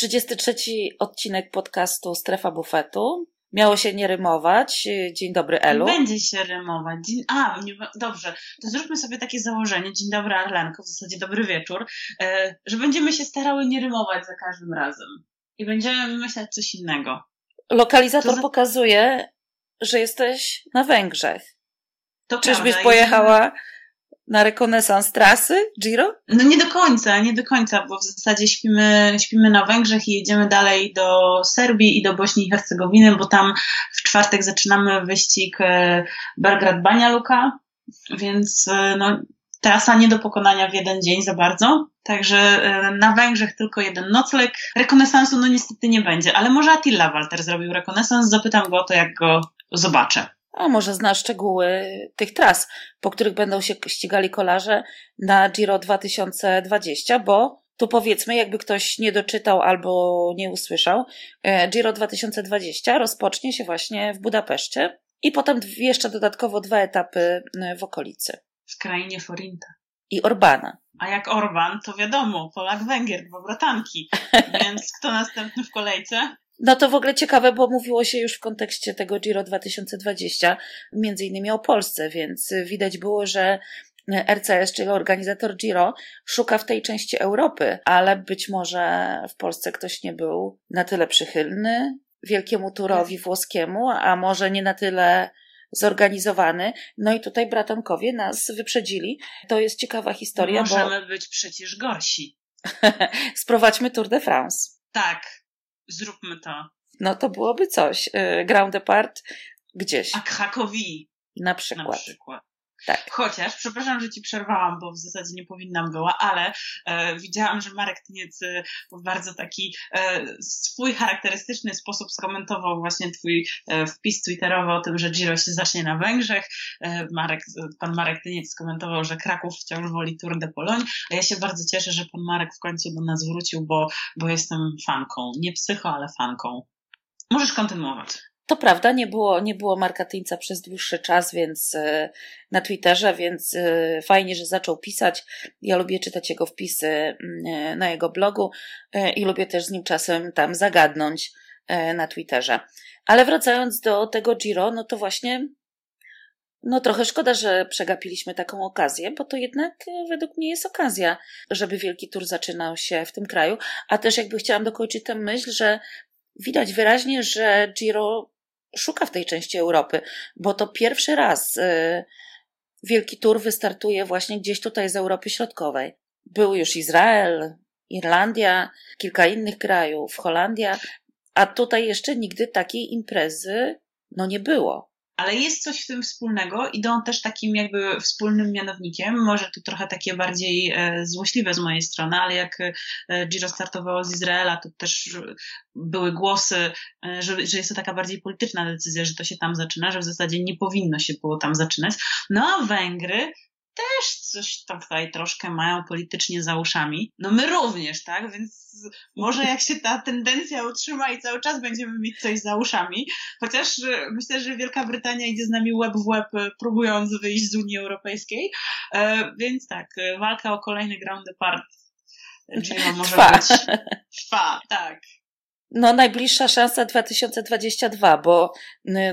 33 odcinek podcastu Strefa Bufetu. Miało się nie rymować. Dzień dobry, Elu. Będzie się rymować. Dzień... A, nie... dobrze. To zróbmy sobie takie założenie. Dzień dobry, Arlenko, w zasadzie dobry wieczór, e, że będziemy się starały nie rymować za każdym razem. I będziemy myśleć coś innego. Lokalizator za... pokazuje, że jesteś na Węgrzech. To Czyżbyś prawda. pojechała na rekonesans trasy Giro? No nie do końca, nie do końca, bo w zasadzie śpimy, śpimy na Węgrzech i jedziemy dalej do Serbii i do Bośni i Hercegowiny, bo tam w czwartek zaczynamy wyścig e, Belgrad-Bania Luka, więc e, no, trasa nie do pokonania w jeden dzień za bardzo. Także e, na Węgrzech tylko jeden nocleg. Rekonesansu no niestety nie będzie, ale może Attila Walter zrobił rekonesans, zapytam go o to, jak go zobaczę. A może zna szczegóły tych tras, po których będą się ścigali kolarze na Giro 2020, bo tu powiedzmy, jakby ktoś nie doczytał albo nie usłyszał, Giro 2020 rozpocznie się właśnie w Budapeszcie i potem jeszcze dodatkowo dwa etapy w okolicy. W krainie Forinta. I Orbana. A jak Orban, to wiadomo, Polak Węgier, dwa bratanki. Więc kto następny w kolejce? No to w ogóle ciekawe, bo mówiło się już w kontekście tego Giro 2020, między innymi o Polsce, więc widać było, że RCS, czyli organizator Giro, szuka w tej części Europy, ale być może w Polsce ktoś nie był na tyle przychylny wielkiemu turowi włoskiemu, a może nie na tyle zorganizowany. No i tutaj bratankowie nas wyprzedzili. To jest ciekawa historia. Możemy bo... być przecież gorsi. Sprowadźmy Tour de France. Tak, zróbmy to. No to byłoby coś. Ground apart gdzieś. A Krakowi. Na przykład. Na przykład. Tak. Chociaż, przepraszam, że ci przerwałam, bo w zasadzie nie powinnam była, ale e, widziałam, że Marek Tyniec e, w bardzo taki e, swój charakterystyczny sposób skomentował właśnie twój e, wpis twitterowy o tym, że Giro się zacznie na Węgrzech. E, Marek, pan Marek Tyniec skomentował, że Kraków wciąż woli Tour de Pologne, a ja się bardzo cieszę, że pan Marek w końcu do nas wrócił, bo, bo jestem fanką. Nie psycho, ale fanką. Możesz kontynuować. To prawda, nie było, nie było Marka Tyńca przez dłuższy czas, więc na Twitterze, więc fajnie, że zaczął pisać. Ja lubię czytać jego wpisy na jego blogu i lubię też z nim czasem tam zagadnąć na Twitterze. Ale wracając do tego Giro, no to właśnie no trochę szkoda, że przegapiliśmy taką okazję, bo to jednak według mnie jest okazja, żeby Wielki Tur zaczynał się w tym kraju, a też jakby chciałam dokończyć tę myśl, że widać wyraźnie, że Giro szuka w tej części Europy, bo to pierwszy raz y, Wielki Tur wystartuje właśnie gdzieś tutaj z Europy Środkowej. Był już Izrael, Irlandia, kilka innych krajów, Holandia, a tutaj jeszcze nigdy takiej imprezy no nie było. Ale jest coś w tym wspólnego, idą też takim jakby wspólnym mianownikiem, może to trochę takie bardziej e, złośliwe z mojej strony, ale jak e, Giro startowało z Izraela, to też były głosy, e, że, że jest to taka bardziej polityczna decyzja, że to się tam zaczyna, że w zasadzie nie powinno się było tam zaczynać. No a Węgry też coś tam tutaj troszkę mają politycznie za uszami. No my również, tak? Więc może jak się ta tendencja utrzyma i cały czas będziemy mieć coś za uszami, chociaż myślę, że Wielka Brytania idzie z nami łeb w łeb, próbując wyjść z Unii Europejskiej. E, więc tak, walka o kolejny ground apart Giro może Trwa. być. Trwa, tak. No, najbliższa szansa 2022, bo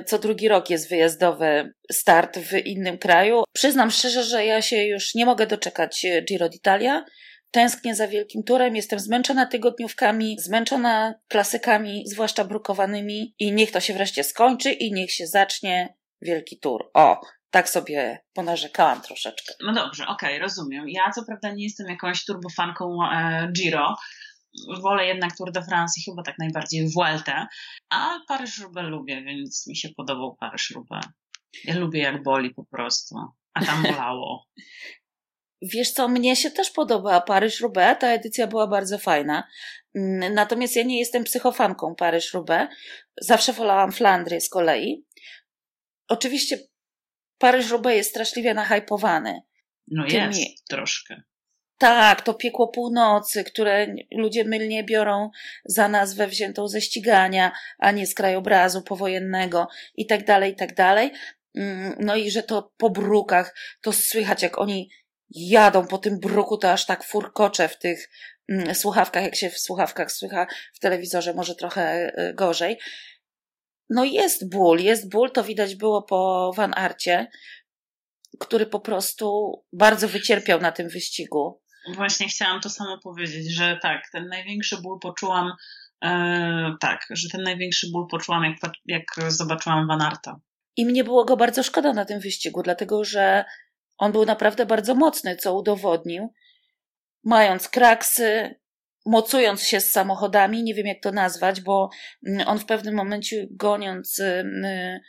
co drugi rok jest wyjazdowy start w innym kraju. Przyznam szczerze, że ja się już nie mogę doczekać y, Giro d'Italia. Tęsknię za wielkim turem, jestem zmęczona tygodniówkami, zmęczona klasykami, zwłaszcza brukowanymi i niech to się wreszcie skończy i niech się zacznie wielki tur. O, tak sobie ponarzekałam troszeczkę. No dobrze, okej, okay, rozumiem. Ja co prawda nie jestem jakąś turbofanką e, Giro, wolę jednak Tour de France i chyba tak najbardziej Vueltę, a Paryż-Roubaix lubię, więc mi się podobał Paryż-Roubaix. Ja lubię jak boli po prostu, a tam bolało. Wiesz co, mnie się też podoba Paryż-Roubaix, ta edycja była bardzo fajna. Natomiast ja nie jestem psychofanką Paryż-Roubaix. Zawsze wolałam Flandry z kolei. Oczywiście Paryż-Roubaix jest straszliwie nahypowany. No jest, tymi... troszkę. Tak, to piekło północy, które ludzie mylnie biorą za nazwę wziętą ze ścigania, a nie z krajobrazu powojennego i tak dalej, i tak dalej. No i że to po brukach, to słychać jak oni jadą po tym bruku, to aż tak furkocze w tych mm, słuchawkach, jak się w słuchawkach słycha w telewizorze, może trochę y, gorzej. No jest ból, jest ból, to widać było po Van Arcie, który po prostu bardzo wycierpiał na tym wyścigu. Właśnie chciałam to samo powiedzieć, że tak, ten największy ból poczułam, e, tak, że ten największy ból poczułam, jak, jak zobaczyłam Van Arta. I mnie było go bardzo szkoda na tym wyścigu, dlatego że on był naprawdę bardzo mocny, co udowodnił. Mając kraksy, mocując się z samochodami, nie wiem jak to nazwać, bo mm, on w pewnym momencie goniąc mm,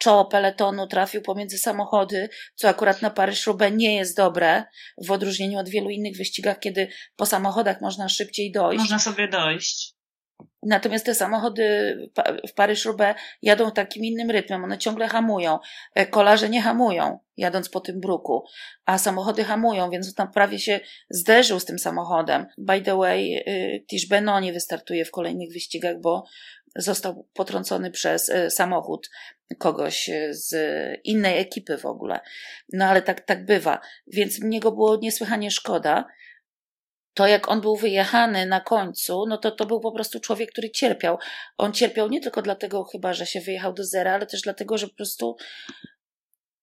czoło peletonu trafił pomiędzy samochody, co akurat na Paryż-Roubaix nie jest dobre, w odróżnieniu od wielu innych wyścigach, kiedy po samochodach można szybciej dojść. Można sobie dojść. Natomiast te samochody w Paryż-Roubaix jadą takim innym rytmem, one ciągle hamują. E, kolarze nie hamują, jadąc po tym bruku, a samochody hamują, więc tam prawie się zderzył z tym samochodem. By the way, y, Tish Beno nie wystartuje w kolejnych wyścigach, bo został potrącony przez y, samochód kogoś y, z innej ekipy w ogóle. No ale tak, tak bywa. Więc mnie go było niesłychanie szkoda to jak on był wyjechany na końcu, no to to był po prostu człowiek, który cierpiał. On cierpiał nie tylko dlatego chyba, że się wyjechał do zera, ale też dlatego, że po prostu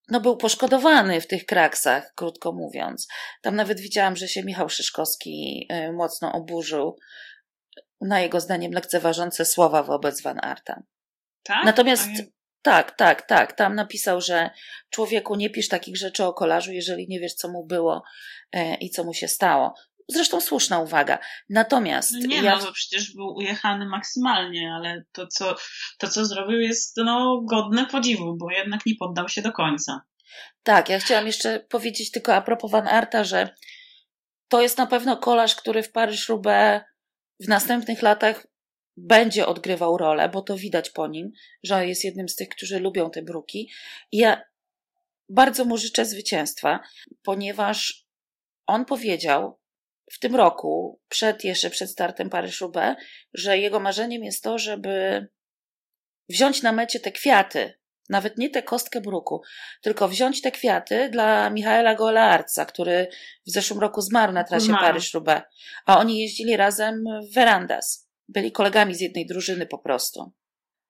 no był poszkodowany w tych kraksach, krótko mówiąc. Tam nawet widziałam, że się Michał Szyszkowski y, mocno oburzył na jego zdaniem lekceważące słowa wobec Van Arta. Tak? Natomiast tak, tak, tak. Tam napisał, że człowieku nie pisz takich rzeczy o kolarzu, jeżeli nie wiesz, co mu było y, i co mu się stało. Zresztą słuszna uwaga. Natomiast. No nie, ja... no bo przecież był ujechany maksymalnie, ale to co, to, co zrobił, jest no, godne podziwu, bo jednak nie poddał się do końca. Tak, ja chciałam jeszcze powiedzieć tylko a propos Van Arta, że to jest na pewno kolarz, który w Paryż-Roubaix w następnych latach będzie odgrywał rolę, bo to widać po nim, że jest jednym z tych, którzy lubią te bruki. Ja bardzo mu życzę zwycięstwa, ponieważ on powiedział, w tym roku, przed jeszcze przed startem Paryż-Roubaix, że jego marzeniem jest to, żeby wziąć na mecie te kwiaty, nawet nie tę kostkę bruku, tylko wziąć te kwiaty dla Michaela Golearca, który w zeszłym roku zmarł na trasie Paryż-Roubaix, a oni jeździli razem w Verandas. Byli kolegami z jednej drużyny po prostu.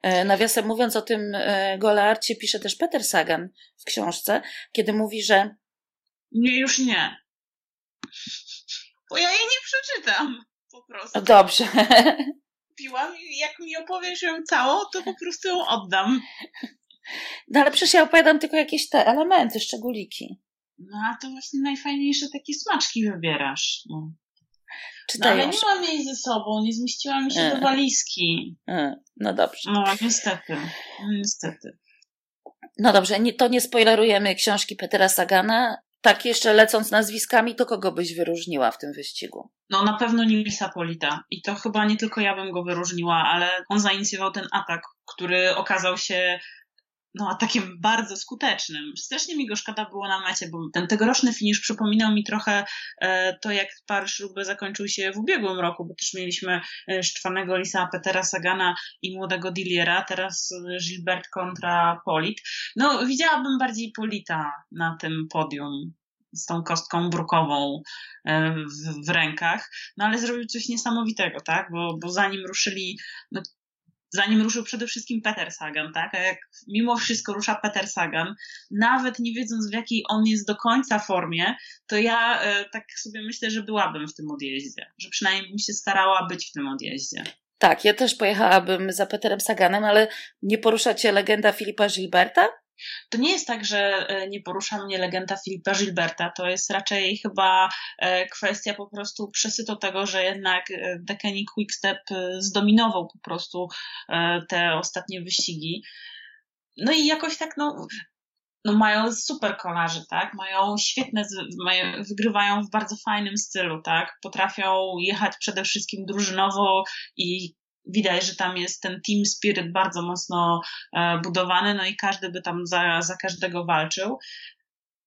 E, nawiasem mówiąc o tym e, Golearcie pisze też Peter Sagan w książce, kiedy mówi, że nie, już nie. Bo ja jej nie przeczytam. Po prostu. Dobrze. Piłam i jak mi opowiesz ją całą, to po prostu ją oddam. No ale przecież ja opowiadam tylko jakieś te elementy, szczególiki. No a to właśnie najfajniejsze takie smaczki wybierasz. No. No, ale nie mam jej ze sobą, nie zmieściła mi się e. do walizki. E. No dobrze. No niestety, no, niestety. No dobrze, nie, to nie spoilerujemy książki Petera Sagana tak jeszcze lecąc nazwiskami, to kogo byś wyróżniła w tym wyścigu? No na pewno Nilsa Polita. I to chyba nie tylko ja bym go wyróżniła, ale on zainicjował ten atak, który okazał się no, atakiem bardzo skutecznym. Strasznie mi go szkoda było na mecie, bo ten tegoroczny finisz przypominał mi trochę e, to, jak Paryż Roubaix zakończył się w ubiegłym roku, bo też mieliśmy e, szczwanego Lisa Petera Sagana i młodego Dilliera, teraz e, Gilbert kontra Polit. No, widziałabym bardziej Polita na tym podium z tą kostką brukową w, w, rękach, no ale zrobił coś niesamowitego, tak? Bo, bo zanim ruszyli, no, zanim ruszył przede wszystkim Peter Sagan, tak? A jak mimo wszystko rusza Peter Sagan, nawet nie wiedząc w jakiej on jest do końca formie, to ja e, tak sobie myślę, że byłabym w tym odjeździe, że przynajmniej się starała być w tym odjeździe. Tak, ja też pojechałabym za Peterem Saganem, ale nie porusza cię legenda Filipa Gilberta? To nie jest tak, że e, nie porusza mnie legenda Filipa Gilberta. To jest raczej chyba e, kwestia po prostu przesytu tego, że jednak e, Dekeni Quickstep zdominował po prostu te ostatnie wyścigi. No i jakoś tak, no, no mają super kolarzy, tak? Mają świetne, mają, wygrywają w bardzo fajnym stylu, tak? Potrafią jechać przede wszystkim drużynowo i widać, że tam jest ten team spirit bardzo mocno e, budowany, no i każdy by tam za, za każdego walczył.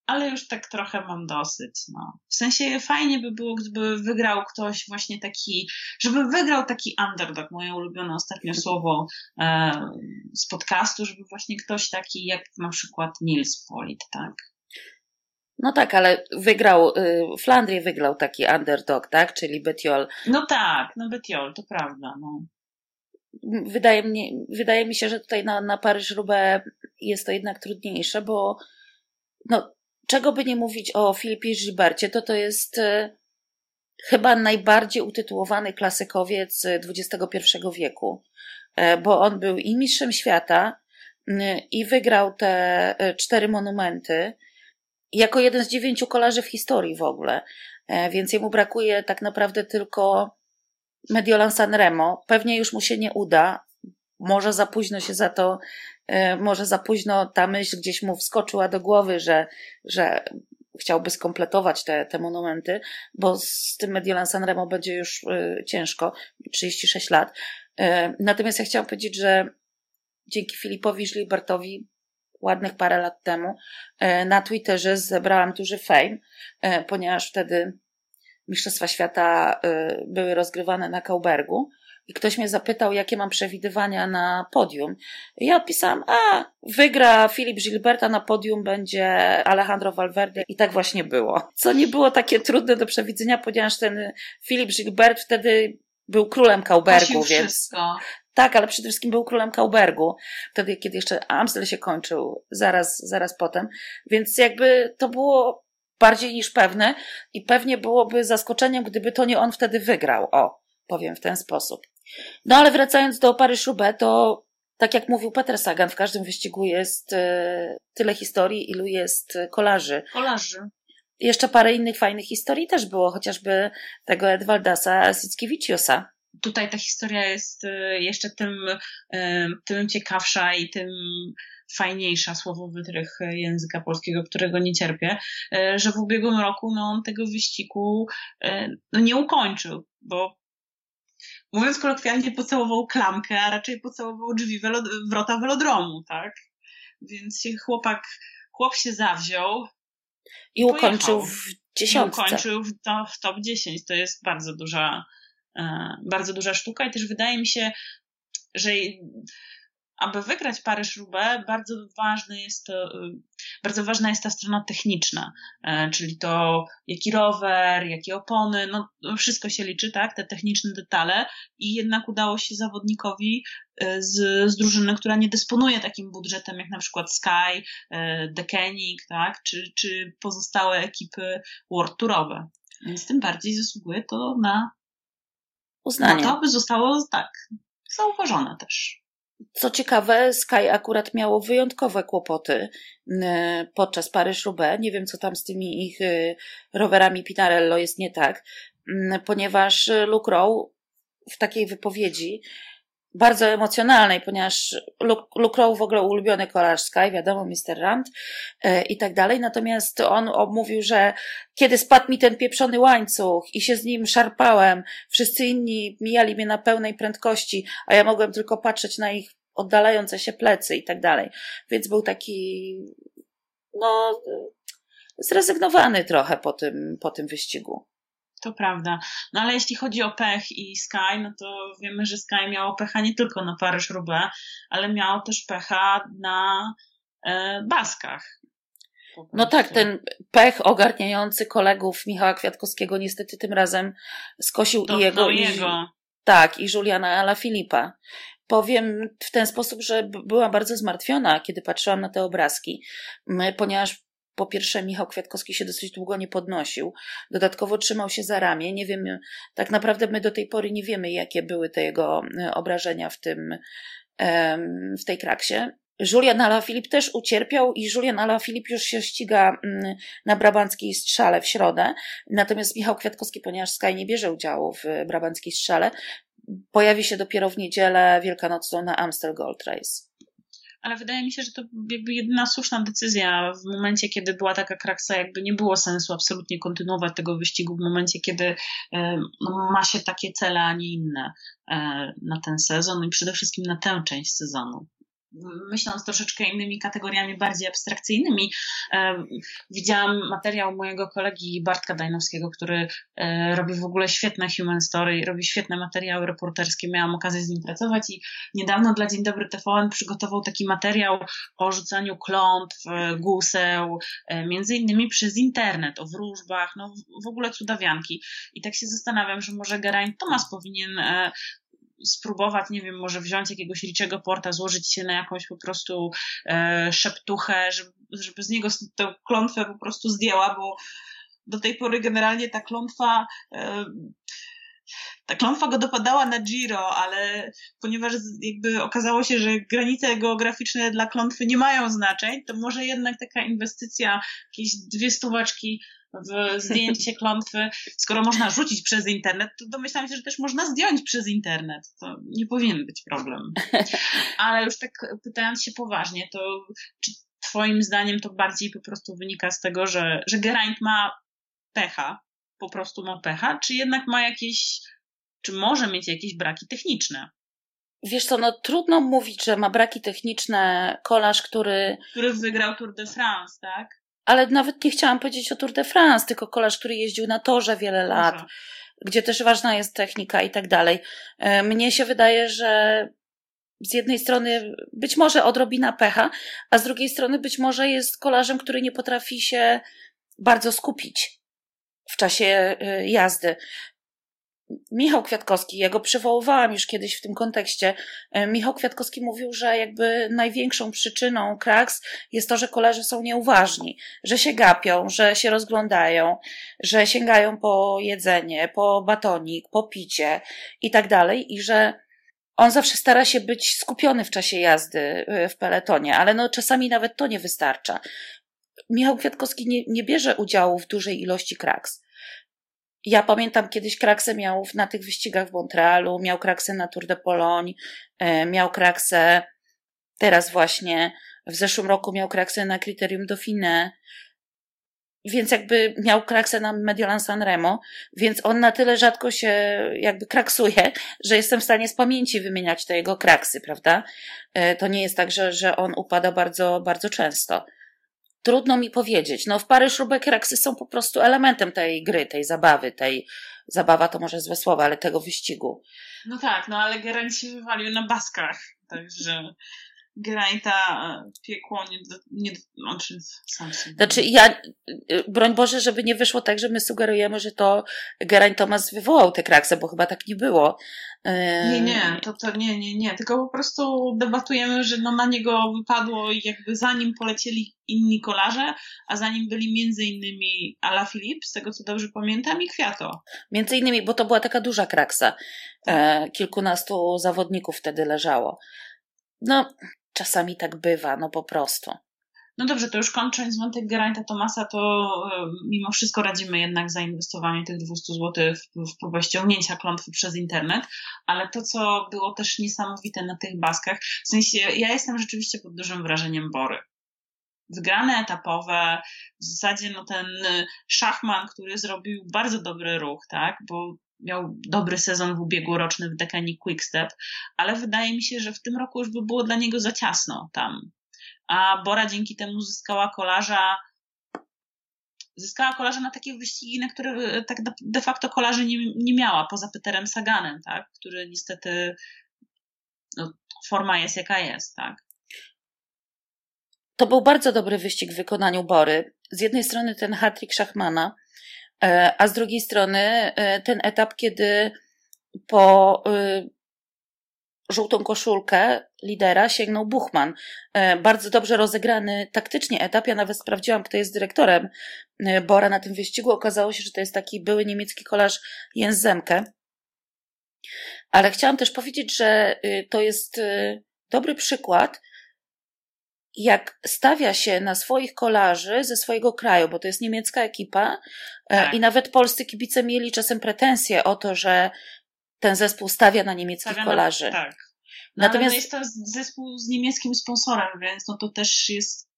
Ale już tak trochę mam dosyć. No. W sensie fajnie by było, gdyby wygrał ktoś właśnie taki, żeby wygrał taki underdog, moje ulubione ostatnio słowo e, z podcastu, żeby właśnie ktoś taki jak na przykład Nils Polit, tak? No tak, ale wygrał, y, wygrał taki underdog, tak? Czyli Betiol. No tak, no Betiol, to prawda, no. Wydaje, mnie, wydaje mi się, że tutaj na, na Paryż-Roubaix jest to jednak trudniejsze, bo no, czego by nie mówić o Filipie Gilbercie, to to jest y, chyba najbardziej utytułowany klasykowiec XXI wieku, e, bo on był i mistrzem świata, i wygrał te e, cztery monumenty jako jeden z dziewięciu kolarzy w historii w ogóle. E, więc jemu brakuje tak naprawdę tylko Mediolan Sanremo. Pewnie już mu się nie uda. Może za późno się za to, e, może za późno ta myśl gdzieś mu wskoczyła do głowy, że, że chciałby skompletować te, te monumenty, bo z tym Mediolan Sanremo będzie już ciężko, 36 lat. Natomiast ja chciałam powiedzieć, że dzięki Filipowi Żlibertowi ładnych parę lat temu e, na Twitterze zebrałam duży fame, e, ponieważ wtedy Mistrzostwa Świata e, były rozgrywane na Kaubergu i ktoś mnie zapytał, jakie mam przewidywania na podium. I ja odpisałam, a wygra Filip Gilberta, na podium będzie Alejandro Valverde i tak właśnie było. Co nie było takie trudne do przewidzenia, ponieważ ten Filip Gilbert wtedy był królem Kaubergu, więc wszystko. Tak, ale przede wszystkim był królem Kaubergu, wtedy kiedy jeszcze Amstel się kończył, zaraz, zaraz potem, więc jakby to było bardziej niż pewne i pewnie byłoby zaskoczeniem, gdyby to nie on wtedy wygrał. O, powiem w ten sposób. No ale wracając do Paryż-Roubaix, to tak jak mówił Peter Sagan, w każdym wyścigu jest e, tyle historii, ilu jest kolarzy. Kolarzy. Jeszcze parę innych fajnych historii też było, chociażby tego Edwaldasa Sickiewicziusa tutaj ta historia jest y, jeszcze tym, y, tym ciekawsza i tym fajniejsza słowo wytrych języka polskiego, którego nie cierpię, y, że w ubiegłym roku no, on tego wyścigu no, nie ukończył, bo mówiąc kolokwialnie pocałował klamkę, a raczej pocałował drzwi welod wrota velodromu, tak? Więc chłopak, chłop się zawziął. I ukończył w dziesiątce. I ukończył w, to, w top 10. To jest bardzo duża, E, bardzo duża sztuka i też wydaje mi się, że aby wygrać Paryż-Roubaix, bardzo ważne jest to, y, bardzo ważna jest ta strona techniczna, e, czyli to jaki rower, jakie opony, no, no wszystko się liczy, tak, te techniczne detale i jednak udało się zawodnikowi e, z, z drużyny, która nie dysponuje takim budżetem jak na przykład Sky, Decenic, tak, czy, czy pozostałe ekipy World Tourowe. Więc tym bardziej zasługuje to na uznanie. No to by zostało tak zauważone też. Co ciekawe, Sky akurat miało wyjątkowe kłopoty podczas Paryż-Roubaix. Nie wiem, co tam z tymi ich y, rowerami Pinarello jest nie tak, ponieważ Luke Rowe w takiej wypowiedzi bardzo emocjonalnej, ponieważ Luke Rowe w ogóle ulubiony kolarz Sky, wiadomo, Mr. Rand e, i tak dalej. Natomiast on mówił, że kiedy spadł mi ten pieprzony łańcuch i się z nim szarpałem, wszyscy inni mijali mnie na pełnej prędkości, a ja mogłem tylko patrzeć na ich oddalające się plecy i tak dalej. Więc był taki, no, zrezygnowany trochę po tym, po tym wyścigu. To prawda. No ale jeśli chodzi o pech i Sky, no to wiemy, że Sky miało pecha nie tylko na Paryż-Roubaix, ale miało też pecha na e, Baskach. No tak, ten pech ogarniający kolegów Michała Kwiatkowskiego niestety tym razem skosił i jego, i jego. Tak, i Juliana Alaphilippa. Powiem w ten sposób, że byłam bardzo zmartwiona, kiedy patrzyłam na te obrazki, ponieważ po pierwsze, Michał Kwiatkowski się dosyć długo nie podnosił. Dodatkowo trzymał się za ramię. Nie wiemy, tak naprawdę my do tej pory nie wiemy, jakie były te jego e, obrażenia w tym, w tej kraksie. Julian Alaphilippe też ucierpiał i Julian Alaphilippe już się ściga mm, na brabanckiej strzale w środę. Natomiast Michał Kwiatkowski, ponieważ Sky nie bierze udziału w brabanckiej strzale, pojawi się dopiero w niedzielę wielkanocną na Amstel Gold Race ale wydaje mi się, że to jakby jedyna słuszna decyzja w momencie, kiedy była taka kraksa, jakby nie było sensu absolutnie kontynuować tego wyścigu w momencie, kiedy no, ma się takie cele, a nie inne e, na ten sezon i przede wszystkim na tę część sezonu. Myśląc troszeczkę innymi kategoriami, bardziej abstrakcyjnymi, widziałam materiał mojego kolegi Bartka Dajnowskiego, który e, robi w ogóle świetne human story, robi świetne materiały reporterskie. Miałam okazję z nim pracować i niedawno dla Dzień Dobry TVN przygotował taki materiał o rzucaniu klątw, e, guseł, e, między innymi przez internet, o wróżbach, no w ogóle cudawianki. I tak się zastanawiam, że może Geraint Thomas powinien spróbować, nie wiem, może wziąć jakiegoś Richiego Porta, złożyć się na jakąś po prostu e, szeptuchę, żeby, żeby z niego tę klątwę po prostu zdjęła, bo do tej pory generalnie ta klątwa e, ta klątwa go dopadała na Giro, ale ponieważ jakby okazało się, że granice geograficzne dla klątwy nie mają znaczeń, to może jednak taka inwestycja, jakieś dwie stuwaczki w zdjęcie klątwy, skoro można rzucić przez internet, to domyślam się, że też można zdjąć przez internet. To nie powinien być problem. Ale już tak pytając się poważnie, to czy Twoim zdaniem to bardziej po prostu wynika z tego, że, że Geraint ma pecha, po prostu ma pecha, czy jednak ma jakieś, czy może mieć jakieś braki techniczne? Wiesz co, no trudno mówić, że ma braki techniczne kolarz, który... Który wygrał Tour de France, tak? Ale nawet nie chciałam powiedzieć o Tour de France, tylko kolarz, który jeździł na torze wiele lat, Aha. gdzie też ważna jest technika i tak dalej. E, mnie się wydaje, że z jednej strony być może odrobina pecha, a z drugiej strony być może jest kolarzem, który nie potrafi się bardzo skupić w czasie e, jazdy. Michał Kwiatkowski, ja go przywoływałam już kiedyś w tym kontekście. E, Michał Kwiatkowski mówił, że jakby największą przyczyną kraks jest to, że koledzy są nieuważni, że się gapią, że się rozglądają, że sięgają po jedzenie, po batonik, po picie i tak dalej i że on zawsze stara się być skupiony w czasie jazdy e, w peletonie, ale no czasami nawet to nie wystarcza. Michał Kwiatkowski nie, nie bierze udziału w dużej ilości kraks ja pamiętam kiedyś kraksę miał na tych wyścigach w Montrealu, miał kraksę na Tour de Pologne, e, miał kraksę teraz właśnie, w zeszłym roku miał kraksę na Criterium Dauphiné, więc jakby miał kraksę na Mediolan Sanremo, więc on na tyle rzadko się jakby kraksuje, że jestem w stanie z pamięci wymieniać te jego kraksy, prawda? E, to nie jest tak, że, że on upada bardzo, bardzo często. Trudno mi powiedzieć. No, w pary śrubek raksy są po prostu elementem tej gry, tej zabawy, tej zabawa to może złe słowa, ale tego wyścigu. No tak, no ale Geraint się wywalił na baskach, także Gerainta e, piekło nie, nie znaczy sam sobie. Znaczy ja, broń Boże, żeby nie wyszło tak, że my sugerujemy, że to Geraint Thomas wywołał te kraksy, bo chyba tak nie było. Nie, nie, to, to nie, nie, nie, tylko po prostu debatujemy, że no na niego wypadło jakby zanim polecieli inni kolarze, a zanim byli między innymi Ala Filip, z tego co dobrze pamiętam, i Kwiato. Między innymi, bo to była taka duża kraksa. E, kilkunastu zawodników wtedy leżało. No, czasami tak bywa, no po prostu. No dobrze, to już kończąc wątek Geraint'a Tomasa, to mimo wszystko radzimy jednak zainwestowanie tych 200 zł w, próbę ściągnięcia klątwy przez internet, ale to, co było też niesamowite na tych baskach, w sensie ja jestem rzeczywiście pod dużym wrażeniem Bory. Wygrane etapowe, w zasadzie no ten szachman, który zrobił bardzo dobry ruch, tak, bo miał dobry sezon w ubiegłoroczny w dekanii Quickstep, ale wydaje mi się, że w tym roku już by było dla niego za ciasno tam a Bora dzięki temu zyskała kolarza zyskała kolarza na takie wyścigi, na które e, tak de facto kolarzy nie, nie miała, poza Peterem Saganem, tak? który niestety no, forma jest jaka jest, tak? To był bardzo dobry wyścig w wykonaniu Bory. Z jednej strony ten hat-trick Szachmana, a z drugiej strony e, ten etap, kiedy po żółtą koszulkę lidera sięgnął Buchman. E, bardzo dobrze rozegrany taktycznie etap. Ja nawet sprawdziłam, kto jest dyrektorem e, Bora na tym wyścigu. Okazało się, że to jest taki były niemiecki kolarz Jens Zemke. Ale chciałam też powiedzieć, że to jest dobry przykład, jak stawia się na swoich kolarzy ze swojego kraju, bo to jest niemiecka ekipa e, tak. i nawet polscy kibice mieli czasem pretensje o to, że ten zespół stawia na niemieckich stawia kolarzy. Na, tak. No, Natomiast jest to zespół z niemieckim sponsorem, więc no to też jest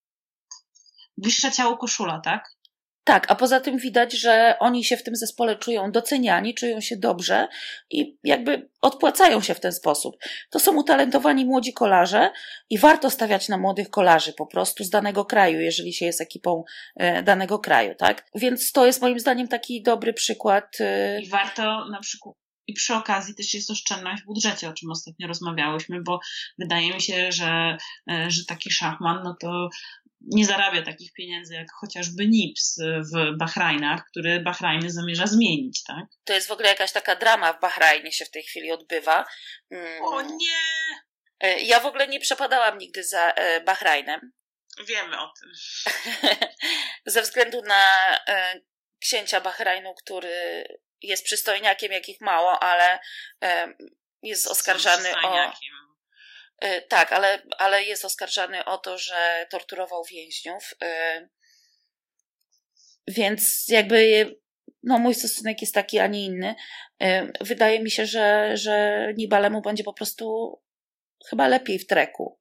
wyższe ciało koszula, tak? Tak, a poza tym widać, że oni się w tym zespole czują doceniani, czują się dobrze i jakby odpłacają się w ten sposób. To są utalentowani młodzi kolarze i warto stawiać na młodych kolarzy po prostu z danego kraju, jeżeli się jest ekipą e, danego kraju, tak? Więc to jest moim zdaniem taki dobry przykład. E, I warto na przykład i przy okazji też jest oszczędność w budżecie, o czym ostatnio rozmawiałyśmy, bo wydaje mi się, że, e, że taki szachman, no to nie zarabia takich pieniędzy jak chociażby NIPS w Bahrajnach, który Bahrajny zamierza zmienić, tak? To jest w ogóle jakaś taka drama w Bahrajnie się w tej chwili odbywa. Mm. O nie! E, ja w ogóle nie przepadałam nigdy za e, Bahrajnem. Wiemy o tym. Ze względu na e, księcia Bahrajnu, który jest przystojniakiem, jakich mało, ale jest oskarżany o tak, ale, ale jest oskarżany o to, że torturował więźniów. E, więc jakby no, mój stosunek jest taki, a nie inny. E, wydaje mi się, że, że Nibalemu będzie po prostu chyba lepiej w treku.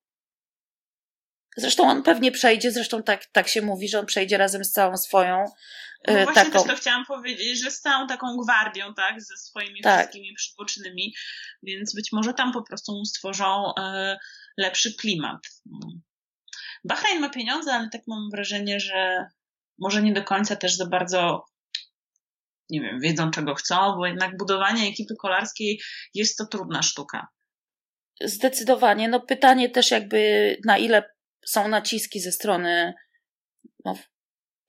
Zresztą on pewnie przejdzie, zresztą tak, tak się mówi, że on przejdzie razem z całą swoją no e, właśnie taką... też to chciałam powiedzieć, że z całą taką gwardią, tak, ze swoimi tak. wszystkimi przybocznymi, więc być może tam po prostu stworzą e, lepszy klimat. Bahrain ma pieniądze, ale tak mam wrażenie, że może nie do końca też za bardzo nie wiem, wiedzą czego chcą, bo jednak budowanie ekipy kolarskiej jest to trudna sztuka. Zdecydowanie. No pytanie też jakby na ile są naciski ze strony no,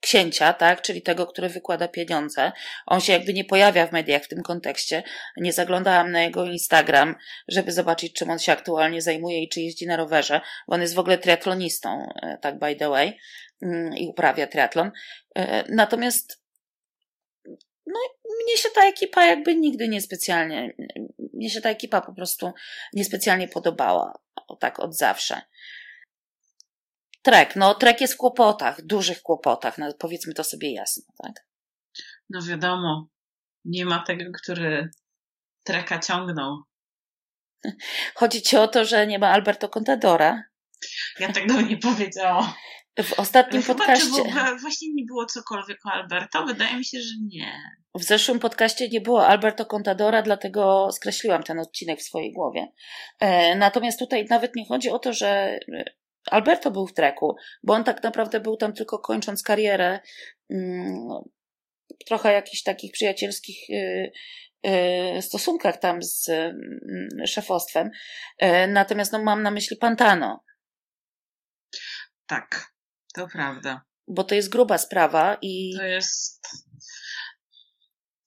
księcia, tak, czyli tego, który wykłada pieniądze. On się jakby nie pojawia w mediach w tym kontekście. Nie zaglądałam na jego Instagram, żeby zobaczyć, czym on się aktualnie zajmuje i czy jeździ na rowerze, bo on jest w ogóle triatlonistą, e, tak by the way, mm, i uprawia triatlon. E, natomiast no, mnie się ta ekipa jakby nigdy niespecjalnie, mnie się ta ekipa po prostu niespecjalnie podobała, tak od zawsze. Trek, no trek jest w kłopotach, dużych kłopotach, no, powiedzmy to sobie jasno, tak? No wiadomo, nie ma tego, który treka ciągnął. Chodzi ci o to, że nie ma Alberto Contadora? Ja tego nie powiedziałam. W ostatnim Chyba, podcaście. Było, właśnie nie było cokolwiek o Alberto? Wydaje mi się, że nie. W zeszłym podcaście nie było Alberto Contadora, dlatego skreśliłam ten odcinek w swojej głowie. E, natomiast tutaj nawet nie chodzi o to, że Alberto był w treku, bo on tak naprawdę był tam tylko kończąc karierę, mm, trochę jakichś takich przyjacielskich y, y, stosunkach tam z mm, szefostwem. E, natomiast no, mam na myśli Pantano. Tak, to prawda. Bo to jest gruba sprawa i. To jest.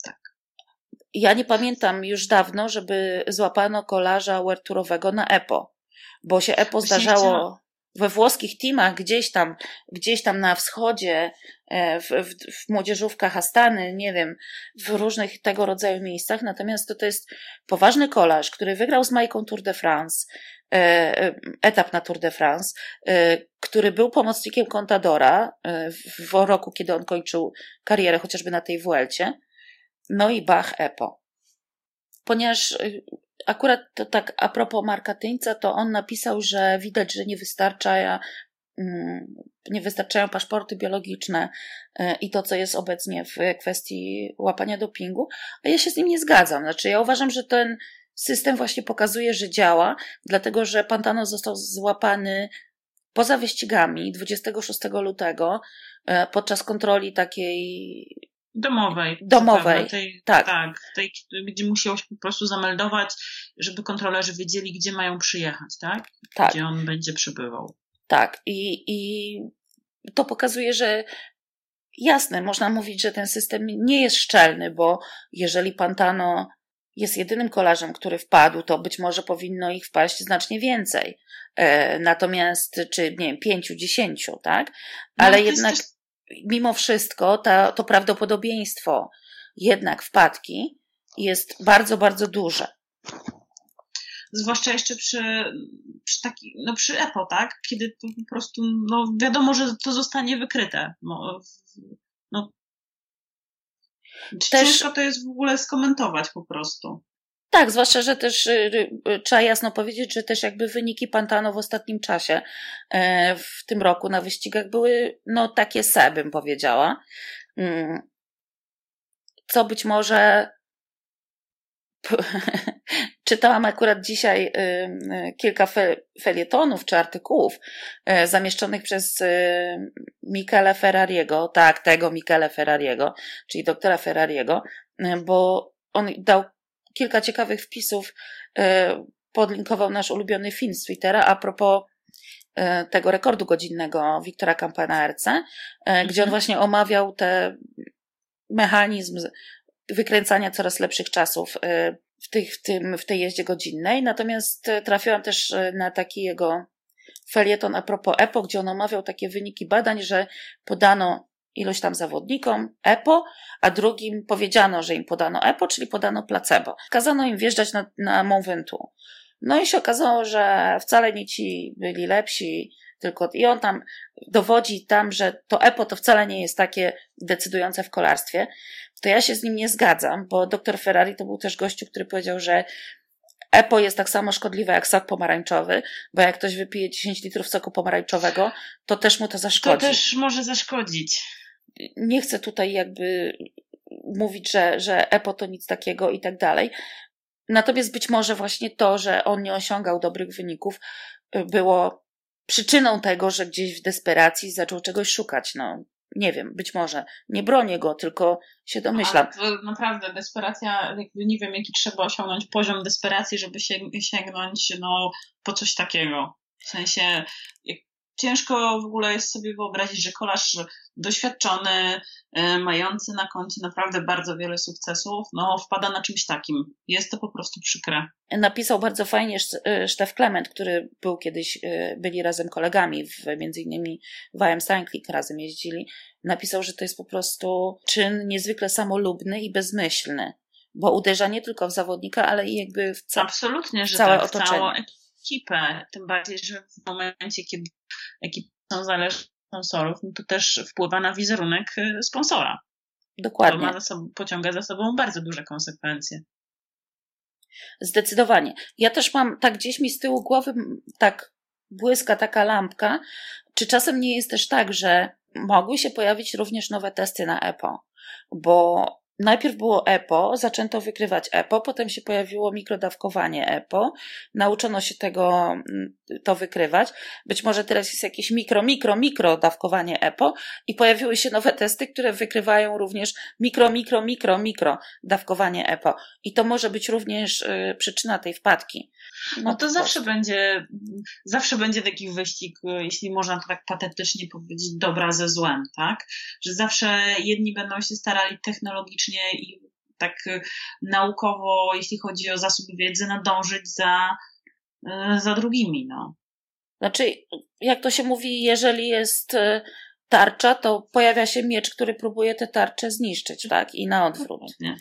Tak. Ja nie pamiętam już dawno, żeby złapano kolarza werturowego na EPO, bo się EPO zdarzało we włoskich teamach gdzieś tam, gdzieś tam na wschodzie, e, w, w, w młodzieżówkach Astany, nie wiem, w różnych tego rodzaju miejscach. Natomiast to, to jest poważny kolarz, który wygrał z Majką Tour de France, e, e, etap na Tour de France, który był pomocnikiem Contadora w, roku, kiedy on kończył karierę chociażby na tej Vuelcie. No i Bach Epo. Ponieważ akurat to tak a propos Marka Tyńca, to on napisał, że widać, że nie wystarcza mm, nie wystarczają paszporty biologiczne e, i to, co jest obecnie w kwestii łapania dopingu, a ja się z nim nie zgadzam. Znaczy, ja uważam, że ten system właśnie pokazuje, że działa, dlatego że Pantano został złapany poza wyścigami 26 lutego e, podczas kontroli takiej Domowej. Domowej, tej, tak. tak tej, gdzie musiał się po prostu zameldować, żeby kontrolerzy wiedzieli, gdzie mają przyjechać, tak? tak. Gdzie on będzie przybywał. Tak. I, I to pokazuje, że jasne, można mówić, że ten system nie jest szczelny, bo jeżeli Pantano jest jedynym kolarzem, który wpadł, to być może powinno ich wpaść znacznie więcej. E, natomiast, czy nie wiem, pięciu, dziesięciu, tak? No, Ale no, jednak mimo wszystko ta, to prawdopodobieństwo jednak wpadki jest bardzo, bardzo duże. Zwłaszcza jeszcze przy, przy taki, no przy EPO, tak? Kiedy to po prostu, no wiadomo, że to zostanie wykryte. No, no Też... Ciężko to jest w ogóle skomentować po prostu. Tak, zwłaszcza, że też y, y, trzeba jasno powiedzieć, że też jakby wyniki Pantano w ostatnim czasie, e, w tym roku na wyścigach były no takie se, bym powiedziała. mm, co być może czytałam akurat dzisiaj kilka felietonów czy artykułów e, zamieszczonych przez Michele Ferrariego, tak, tego Michele Ferrariego, czyli doktora Ferrariego, e, bo on dał kilka ciekawych wpisów, e, podlinkował nasz ulubiony film z Twittera a propos tego rekordu godzinnego Wiktora Campana RC, gdzie on mhm. właśnie omawiał ten mechanizm wykręcania coraz lepszych czasów w, tych, w, tym, w tej jeździe godzinnej. Natomiast trafiłam też na taki jego felieton a propos EPO, gdzie on omawiał takie wyniki badań, że podano ilość tam zawodnikom EPO, a drugim powiedziano, że im podano EPO, czyli podano placebo. Kazano im wjeżdżać na, na Mont Ventoux. No i się okazało, że wcale nie ci byli lepsi, tylko i on tam dowodzi tam, że to EPO to wcale nie jest takie decydujące w kolarstwie, to ja się z nim nie zgadzam, bo dr Ferrari to był też gościu, który powiedział, że EPO jest tak samo szkodliwe jak sok pomarańczowy, bo jak ktoś wypije 10 litrów soku pomarańczowego, to też mu to zaszkodzi. To też może zaszkodzić. Nie chcę tutaj jakby mówić, że, że EPO to nic takiego i tak dalej. Natomiast być może właśnie to, że on nie osiągał dobrych wyników, było przyczyną tego, że gdzieś w desperacji zaczął czegoś szukać. No, nie wiem, być może. Nie bronię go, tylko się domyślam. Ale to naprawdę desperacja, jakby nie wiem, jaki trzeba osiągnąć poziom desperacji, żeby się, sięgnąć no, po coś takiego. W sensie, jak ciężko w ogóle jest sobie wyobrazić, że kolarz doświadczony, e, mający na koncie naprawdę bardzo wiele sukcesów, no wpada na czymś takim. Jest to po prostu przykre. Napisał bardzo fajnie Stef Clement, który był kiedyś, e, byli razem kolegami, w, między innymi w AM Cycling razem jeździli. Napisał, że to jest po prostu czyn niezwykle samolubny i bezmyślny, bo uderza nie tylko w zawodnika, ale i jakby w, ca- Absolutnie, w całe tak, otoczenie ekipę, tym bardziej, że w momencie, kiedy ekipy są zależne od sponsorów, no to też wpływa na wizerunek y, sponsora. Dokładnie. To ma za sobą, pociąga za sobą bardzo duże konsekwencje. Zdecydowanie. Ja też mam, tak gdzieś mi z tyłu głowy, tak błyska taka lampka, czy czasem nie jest też tak, że mogły się pojawić również nowe testy na EPO, bo Najpierw było EPO, zaczęto wykrywać EPO, potem się pojawiło mikrodawkowanie EPO, nauczono się tego, mm, to wykrywać. Być może teraz jest jakieś mikro, mikro, mikro dawkowanie EPO i pojawiły się nowe testy, które wykrywają również mikro, mikro, mikro, mikro dawkowanie EPO. I to może być również y, przyczyna tej wpadki. No, no to zawsze będzie, zawsze będzie taki wyścig, y, jeśli można to tak patetycznie powiedzieć, dobra ze złem, tak? Że zawsze jedni będą się starali technologicznie i tak y, naukowo, jeśli chodzi o zasoby wiedzy, nadążyć za, y, za drugimi, no. Znaczy, jak to się mówi, jeżeli jest tarcza, to pojawia się miecz, który próbuje tę tarczę zniszczyć, tak? I na odwrót. Nie?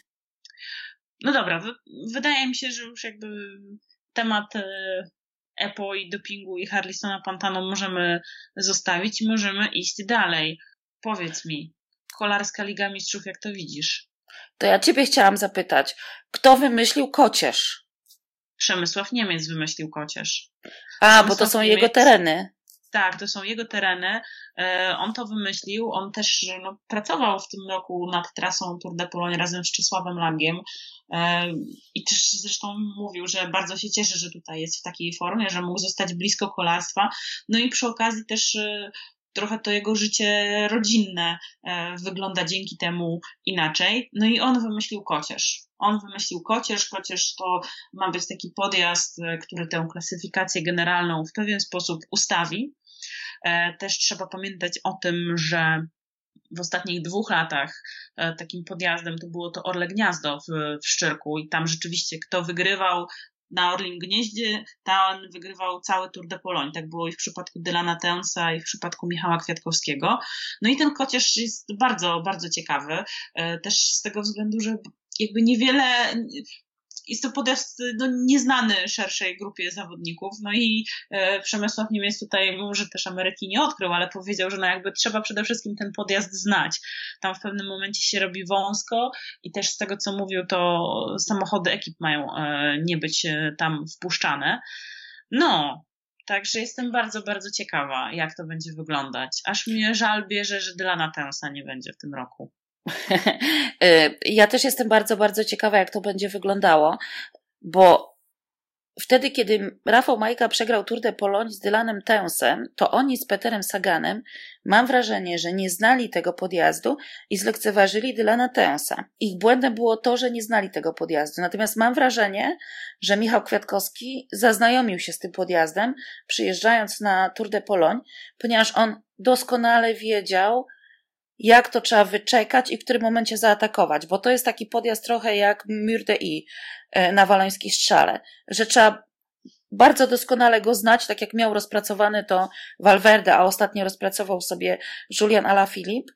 No dobra, wydaje mi się, że już jakby temat EPO i dopingu i Harlisona Pantano możemy zostawić i możemy iść dalej. Powiedz mi, kolarska Liga Mistrzów, jak to widzisz? To ja ciebie chciałam zapytać, kto wymyślił kocież? Przemysław Niemiec wymyślił kocież. A, Przemysław bo to są Niemiec, jego tereny. Tak, to są jego tereny. E, on to wymyślił. On też no, pracował w tym roku nad trasą Tour de Pologne razem z Czesławem Langiem. E, I też zresztą mówił, że bardzo się cieszy, że tutaj jest w takiej formie, że mógł zostać blisko kolarstwa. No i przy okazji też e, trochę to jego życie rodzinne wygląda dzięki temu inaczej. No i on wymyślił kocież. On wymyślił kocież. Kocież to ma być taki podjazd, który tę klasyfikację generalną w pewien sposób ustawi. E, też trzeba pamiętać o tym, że w ostatnich dwóch latach e, takim podjazdem to było to Orle Gniazdo w, w Szczyrku i tam rzeczywiście kto wygrywał na Orlim Gnieździe, ten wygrywał cały Tour de Pologne. Tak było i w przypadku Dylana Tensa i w przypadku Michała Kwiatkowskiego. No i ten kocież jest bardzo, bardzo ciekawy. E, też z tego względu, że jakby niewiele, jest to podjazd no, nieznany szerszej grupie zawodników. No i e, Przemysław Niemiec tutaj może też Ameryki nie odkrył, ale powiedział, że no jakby trzeba przede wszystkim ten podjazd znać. Tam w pewnym momencie się robi wąsko i też z tego, co mówił, to samochody ekip mają e, nie być e, tam wpuszczane. No, Także jestem bardzo, bardzo ciekawa, jak to będzie wyglądać. Aż mnie żal bierze, że Dylana Tensa nie będzie w tym roku. ja też jestem bardzo, bardzo ciekawa, jak to będzie wyglądało, bo wtedy, kiedy Rafał Majka przegrał Tour de Pologne z Dylanem Tensem, to oni z Peterem Saganem, mam wrażenie, że nie znali tego podjazdu i zlekceważyli Dylana Tensa. Ich błędem było to, że nie znali tego podjazdu. Natomiast mam wrażenie, że Michał Kwiatkowski zaznajomił się z tym podjazdem, przyjeżdżając na Tour de Pologne, ponieważ on doskonale wiedział, jak to trzeba wyczekać i w którym momencie zaatakować, bo to jest taki podjazd trochę jak Mur de I e, na walońskiej strzale, że trzeba bardzo doskonale go znać, tak jak miał rozpracowany to Valverde, a ostatnio rozpracował sobie Julian Alaphilippe,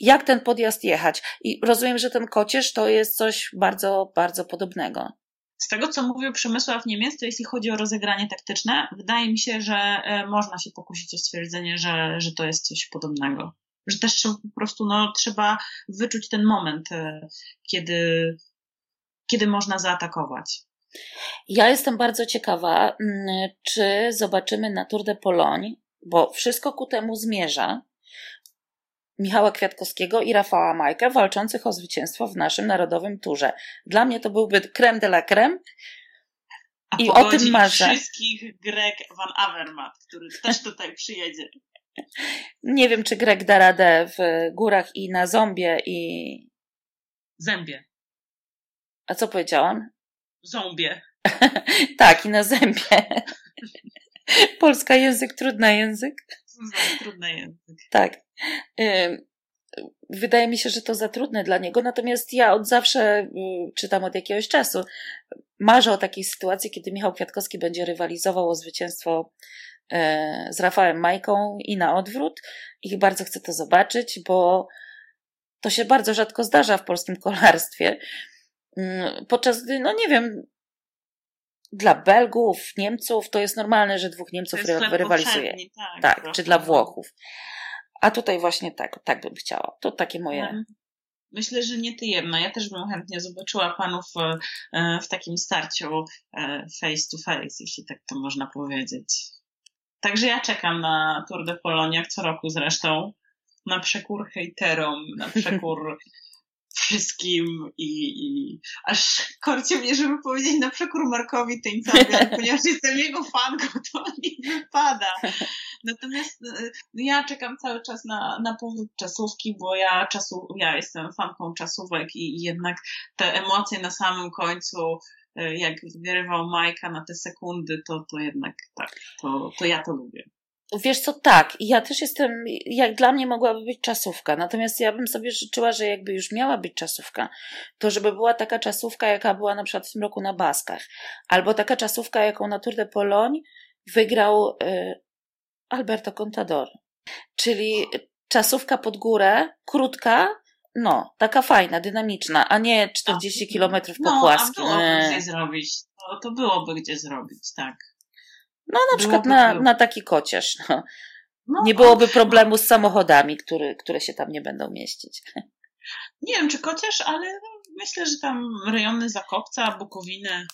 jak ten podjazd jechać. I rozumiem, że ten kocierz to jest coś bardzo, bardzo podobnego. Z tego, co mówił Przemysław Niemiec, to jeśli chodzi o rozegranie taktyczne, wydaje mi się, że e, można się pokusić o stwierdzenie, że, że to jest coś podobnego że też po prostu no, trzeba wyczuć ten moment, e, kiedy, kiedy można zaatakować. Ja jestem bardzo ciekawa, mm, czy zobaczymy na Tour de Pologne, bo wszystko ku temu zmierza. Michała Kwiatkowskiego i Rafała Majka walczących o zwycięstwo w naszym narodowym turze. Dla mnie to byłby creme de la creme. A I o tym marzę. wszystkich Greg Van Avermaet, który też tutaj przyjedzie. Nie wiem, czy Greg da radę w górach i na zombie i. Zębie. A co powiedziałam? Zombie. tak, i na zębie. Polska język, trudny język. Trudny język. Tak. Wydaje mi się, że to za trudne dla niego, natomiast ja od zawsze, y, czytam od jakiegoś czasu, marzę o takiej sytuacji, kiedy Michał Kwiatkowski będzie rywalizował o zwycięstwo E, z Rafałem Majką i na odwrót. I bardzo chcę to zobaczyć, bo to się bardzo rzadko zdarza w polskim kolarstwie. Mm, podczas gdy, no nie wiem, dla Belgów, Niemców to jest normalne, że dwóch Niemców rywalizuje. Tak, tak czy dla Włochów. A tutaj właśnie tak, tak bym chciała. To takie moje. Mhm. Myślę, że nie ty jedna. Ja też bym chętnie zobaczyła panów e, w takim starciu e, face to face, jeśli tak to można powiedzieć. Także ja czekam na Tour de Polonia, co roku zresztą, na przekór hejterom, na przekór wszystkim i, i aż korcie mnie, żeby powiedzieć na przekór Markowi Tyńcowi, ponieważ jestem jego fanką, to nie wypada. Natomiast y, ja czekam cały czas na, na powrót czasówki, bo ja czasu, ja jestem fanką czasówek i, i jednak te emocje na samym końcu E, jak wyrywał Majka na te sekundy, to, to jednak tak, to, to ja to lubię. Wiesz co, tak. Ja też jestem, jak dla mnie mogłaby być czasówka. Natomiast ja bym sobie życzyła, że jakby już miała być czasówka, to żeby była taka czasówka, jaka była na przykład w tym roku na Baskach. Albo taka czasówka, jaką na Tour de Pologne wygrał y, Alberto Contador. Czyli czasówka pod górę, krótka, no, taka fajna, dynamiczna, a nie 40 a, kilometrów po no, płaskim. No, byłoby gdzie zrobić. To, to byłoby gdzie zrobić, tak. No, na przykład na, na taki kocierz. No. No, nie byłoby problemu z samochodami, który, które się tam nie będą mieścić. Nie wiem, czy kocierz, ale myślę, że tam rejony Zakopca, Bukowiny,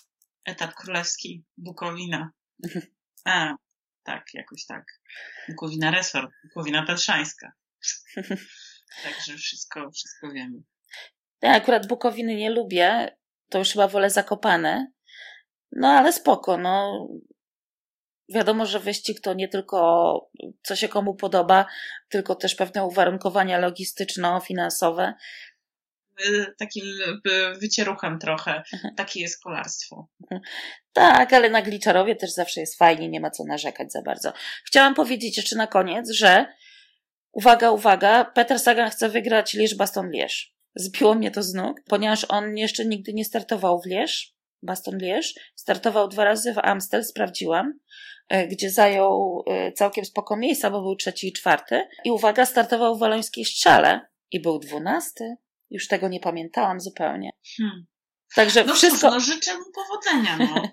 etap królewski, Bukowina. A, tak, jakoś tak. Bukowina Resort, Bukowina Tatrzańska. Także wszystko, wszystko wiemy. Ja akurat Bukowiny nie lubię, to już chyba wolę Zakopane. No ale spoko, no. Wiadomo, że wyścig to nie tylko co się komu podoba, tylko też pewne uwarunkowania logistyczno-finansowe. Takim wycieruchem trochę. Mhm. Takie jest kolarstwo. Mhm. Tak, ale na Gliczarowie też zawsze jest fajnie, nie ma co narzekać za bardzo. Chciałam powiedzieć jeszcze na koniec, że Uwaga, uwaga, Peter Sagan chce wygrać Liège Baston Liège. Zbiło mnie to z nóg, ponieważ on jeszcze nigdy nie startował w Liège, Baston Liège. Startował dwa razy w Amstel, sprawdziłam, e, gdzie zajął e, całkiem spoko miejsca, bo był trzeci i czwarty. I uwaga, startował w Walońskiej Strzale i był dwunasty. Już tego nie pamiętałam zupełnie. Hmm. Także no wszystko... Cóż, no życzę mu powodzenia, no.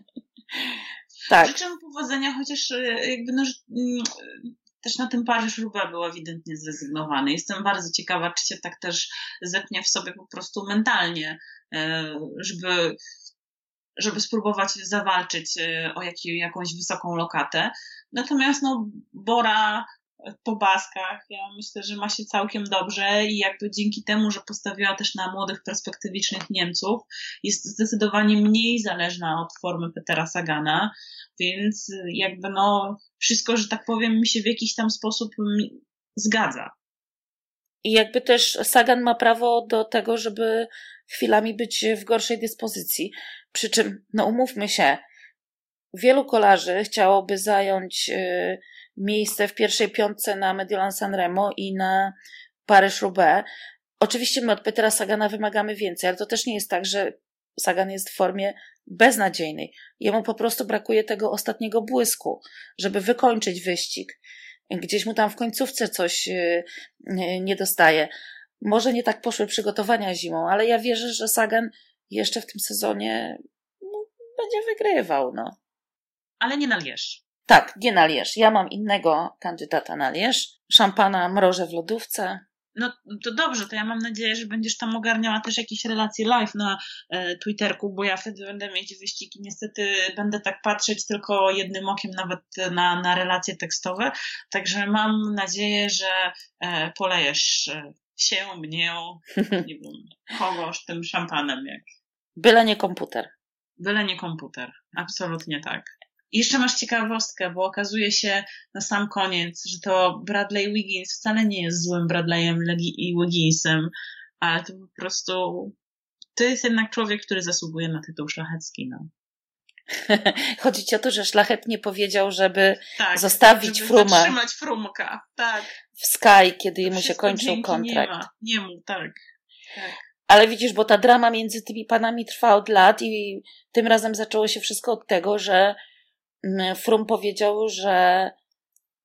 tak. Życzę mu powodzenia, chociaż e, jakby no, mm, też na tym Paryż-Roubaix był ewidentnie zrezygnowany. Jestem bardzo ciekawa, czy się tak też zepnie w sobie po prostu mentalnie, żeby, żeby spróbować zawalczyć e, o jakąś wysoką lokatę. Natomiast no, Bora po baskach. Ja myślę, że ma się całkiem dobrze i jakby dzięki temu, że postawiła też na młodych, perspektywicznych Niemców, jest zdecydowanie mniej zależna od formy Petera Sagana, więc jakby no wszystko, że tak powiem, mi się w jakiś tam sposób zgadza. I jakby też Sagan ma prawo do tego, żeby chwilami być w gorszej dyspozycji. Przy czym, no umówmy się, wielu kolarzy chciałoby zająć y, miejsce w pierwszej piątce na Mediolan Sanremo i na Paryż-Roubaix. Oczywiście my od Petera Sagana wymagamy więcej, ale to też nie jest tak, że Sagan jest w formie beznadziejnej. Jemu po prostu brakuje tego ostatniego błysku, żeby wykończyć wyścig. Gdzieś mu tam w końcówce coś y, nie dostaje. Może nie tak poszły przygotowania zimą, ale ja wierzę, że Sagan jeszcze w tym sezonie no, będzie wygrywał. No. Ale nie na Lierz. Tak, nie na Lierz. Ja mam innego kandydata na Lierz. Szampana mrożę w lodówce. No to dobrze, to ja mam nadzieję, że będziesz tam ogarniała też jakieś relacje live na e, Twitterku, bo ja wtedy będę mieć wyścigi. Niestety będę tak patrzeć tylko jednym okiem nawet na, na relacje tekstowe. Także mam nadzieję, że e, polejesz się, mnie, nie wiem, kogoś tym szampanem. Jak. Byle nie komputer. Byle nie komputer. Absolutnie tak. I jeszcze masz ciekawostkę, bo okazuje się na sam koniec, że to Bradley Wiggins wcale nie jest złym Bradleyem i Wigginsem, ale to po prostu to jest jednak człowiek, który zasługuje na tytuł szlachecki. No. Chodzi ci o to, że szlachetnie powiedział, żeby tak, zostawić żeby Fruma. zatrzymać Frumka, tak. W Sky, kiedy mu się kończył kontrakt. Nie, ma. nie mu, tak. tak. Ale widzisz, bo ta drama między tymi panami trwa od lat i tym razem zaczęło się wszystko od tego, że mm, Frum powiedział, że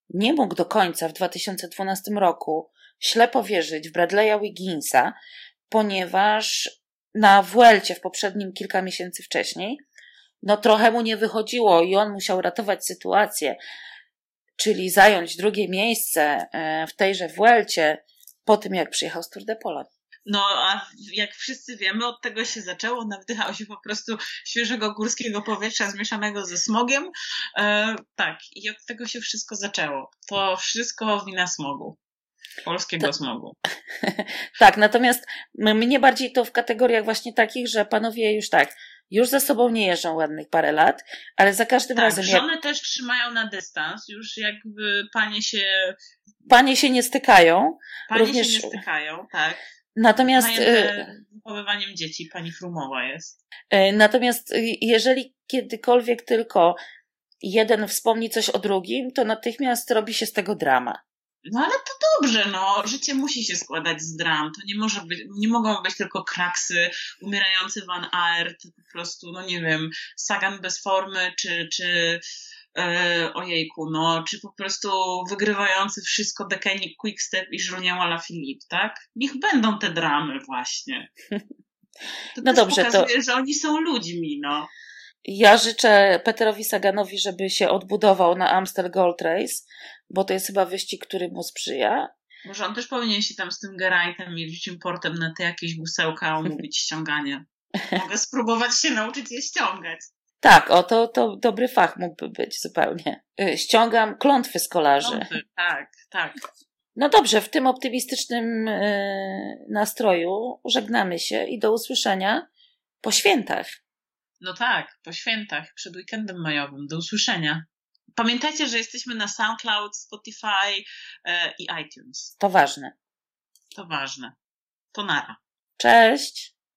nie mógł do końca w 2012 roku ślepo wierzyć w Bradley'a Wigginsa, ponieważ na Vuelcie w poprzednim kilka miesięcy wcześniej no trochę mu nie wychodziło i on musiał ratować sytuację, czyli zająć drugie miejsce e, w tejże Vuelcie po tym, jak przyjechał z Tour de Pole. No, a jak wszyscy wiemy, od tego się zaczęło. Nawdychał się po prostu świeżego górskiego powietrza zmieszanego ze smogiem. E, tak, i od tego się wszystko zaczęło. To wszystko wina smogu. Polskiego to... smogu. tak, natomiast mnie bardziej to w kategoriach właśnie takich, że panowie już tak, już ze sobą nie jeżdżą ładnych parę lat, ale za każdym tak, razem. Żony jak... też trzymają na dystans, już jakby panie się. Panie się nie stykają. Panie również... się nie stykają, tak. Natomiast. Y, wychowywaniem dzieci pani Frumowa jest. Y, natomiast y, jeżeli kiedykolwiek tylko jeden wspomni coś o drugim, to natychmiast robi się z tego drama. No ale to dobrze, no. Życie musi się składać z dram. To nie może być, nie mogą być tylko kraksy, umierający Van Aert, po prostu, no nie wiem, Sagan bez formy, czy, czy e, ojejku, no, czy po prostu wygrywający wszystko Dekeni Quickstep i Żruniała Philippe, tak? Niech będą te dramy właśnie. To no dobrze, pokazuje, to... że oni są ludźmi, no. Ja życzę Peterowi Saganowi, żeby się odbudował na Amstel Gold Race, bo to jest chyba wyścig, który mu sprzyja. Może on też powinien się tam z tym Gerajtem jeździć importem na te jakieś gusełka omówić ściąganie. Mogę spróbować się nauczyć je ściągać. Tak, o to, to dobry fach mógłby być zupełnie. Y, ściągam klątwy z kolarzy. Klątwy, tak, tak. No dobrze, w tym optymistycznym yy, nastroju żegnamy się i do usłyszenia po świętach. No tak, po świętach, przed weekendem majowym. Do usłyszenia. Pamiętajcie, że jesteśmy na SoundCloud, Spotify e, i iTunes. To ważne. To ważne. To nara. Cześć.